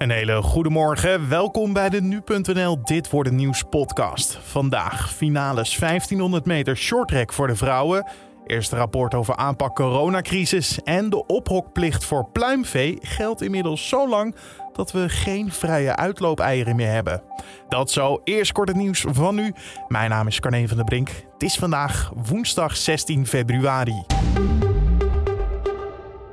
Een hele goede morgen. Welkom bij de Nu.nl Dit wordt een nieuws podcast. Vandaag finales 1500 meter shorttrack voor de vrouwen. Eerste rapport over aanpak coronacrisis. En de ophokplicht voor pluimvee geldt inmiddels zo lang dat we geen vrije uitloopeieren meer hebben. Dat zo. Eerst kort het nieuws van nu. Mijn naam is Carne van der Brink. Het is vandaag woensdag 16 februari.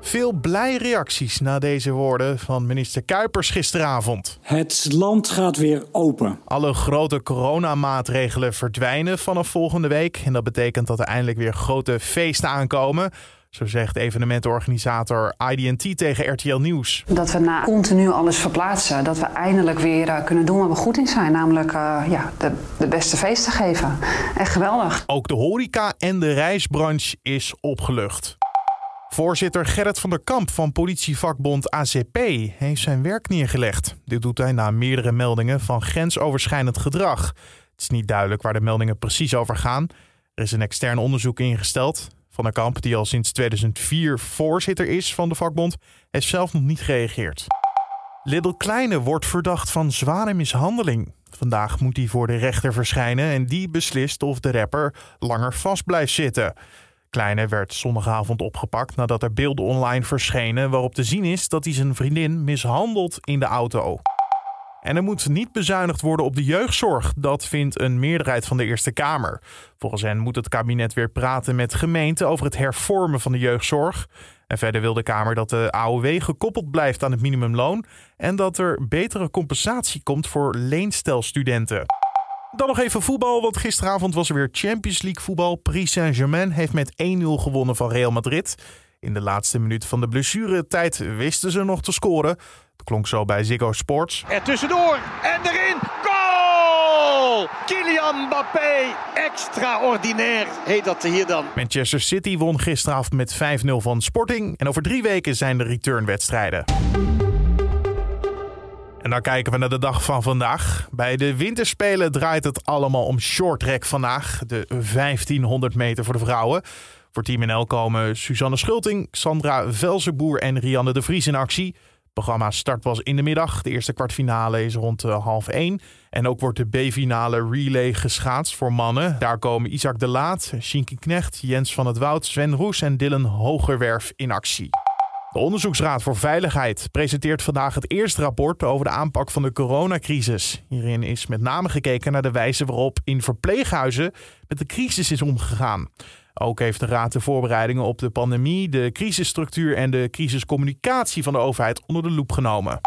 Veel blij reacties na deze woorden van minister Kuipers gisteravond. Het land gaat weer open. Alle grote coronamaatregelen verdwijnen vanaf volgende week. En dat betekent dat er eindelijk weer grote feesten aankomen. Zo zegt evenementorganisator IDT tegen RTL Nieuws. Dat we na continu alles verplaatsen, dat we eindelijk weer uh, kunnen doen waar we goed in zijn. Namelijk uh, ja, de, de beste feesten geven. Echt geweldig. Ook de horeca en de reisbranche is opgelucht. Voorzitter Gerrit van der Kamp van politievakbond ACP heeft zijn werk neergelegd. Dit doet hij na meerdere meldingen van grensoverschrijdend gedrag. Het is niet duidelijk waar de meldingen precies over gaan. Er is een extern onderzoek ingesteld. Van der Kamp, die al sinds 2004 voorzitter is van de vakbond, heeft zelf nog niet gereageerd. Little Kleine wordt verdacht van zware mishandeling. Vandaag moet hij voor de rechter verschijnen en die beslist of de rapper langer vast blijft zitten. Kleine werd zondagavond opgepakt nadat er beelden online verschenen waarop te zien is dat hij zijn vriendin mishandelt in de auto. En er moet niet bezuinigd worden op de jeugdzorg. Dat vindt een meerderheid van de Eerste Kamer. Volgens hen moet het kabinet weer praten met gemeenten over het hervormen van de jeugdzorg. En verder wil de Kamer dat de AOW gekoppeld blijft aan het minimumloon en dat er betere compensatie komt voor leenstelstudenten. Dan nog even voetbal, want gisteravond was er weer Champions League voetbal. Paris Saint-Germain heeft met 1-0 gewonnen van Real Madrid. In de laatste minuut van de blessuretijd wisten ze nog te scoren. Het klonk zo bij Ziggo Sports. Er tussendoor en erin. Goal! Kylian Mbappé, extraordinair heet dat hier dan. Manchester City won gisteravond met 5-0 van Sporting. En over drie weken zijn de returnwedstrijden. En dan kijken we naar de dag van vandaag. Bij de winterspelen draait het allemaal om shorttrack vandaag. De 1500 meter voor de vrouwen. Voor Team NL komen Suzanne Schulting, Sandra Velzenboer en Rianne de Vries in actie. Het programma start was in de middag. De eerste kwartfinale is rond uh, half één. En ook wordt de B-finale relay geschaatst voor mannen. Daar komen Isaac de Laat, Shinky Knecht, Jens van het Woud, Sven Roes en Dylan Hogerwerf in actie. De Onderzoeksraad voor Veiligheid presenteert vandaag het eerste rapport over de aanpak van de coronacrisis. Hierin is met name gekeken naar de wijze waarop in verpleeghuizen met de crisis is omgegaan. Ook heeft de Raad de voorbereidingen op de pandemie, de crisisstructuur en de crisiscommunicatie van de overheid onder de loep genomen.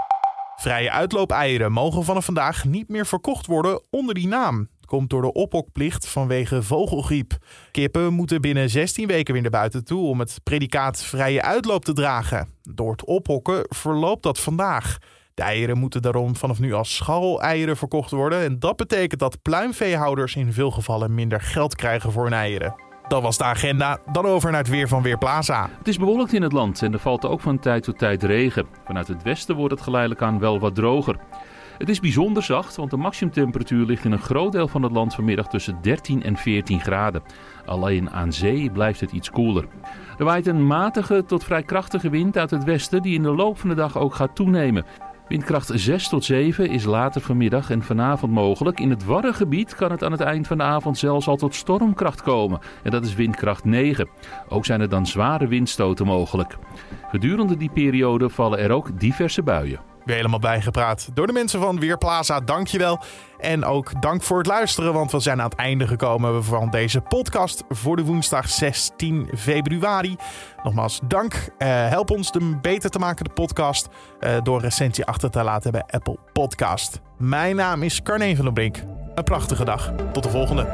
Vrije uitloopeieren mogen vanaf vandaag niet meer verkocht worden onder die naam komt door de ophokplicht vanwege vogelgriep. Kippen moeten binnen 16 weken weer naar buiten toe om het predicaat vrije uitloop te dragen. Door het ophokken verloopt dat vandaag. De eieren moeten daarom vanaf nu als scharreleieren verkocht worden. En dat betekent dat pluimveehouders in veel gevallen minder geld krijgen voor hun eieren. Dat was de agenda. Dan over naar het weer van Weerplaza. Het is bewolkt in het land en er valt ook van tijd tot tijd regen. Vanuit het westen wordt het geleidelijk aan wel wat droger. Het is bijzonder zacht, want de maximumtemperatuur ligt in een groot deel van het land vanmiddag tussen 13 en 14 graden. Alleen aan zee blijft het iets koeler. Er waait een matige tot vrij krachtige wind uit het westen die in de loop van de dag ook gaat toenemen. Windkracht 6 tot 7 is later vanmiddag en vanavond mogelijk. In het Waddengebied kan het aan het eind van de avond zelfs al tot stormkracht komen. En dat is windkracht 9. Ook zijn er dan zware windstoten mogelijk. Gedurende die periode vallen er ook diverse buien. Helemaal bijgepraat door de mensen van Weerplaza. Dankjewel. En ook dank voor het luisteren, want we zijn aan het einde gekomen van deze podcast voor de woensdag 16 februari. Nogmaals, dank. Uh, help ons de beter te maken, de podcast, uh, door recensie achter te laten bij Apple Podcast. Mijn naam is Carne van der Brink. Een prachtige dag. Tot de volgende.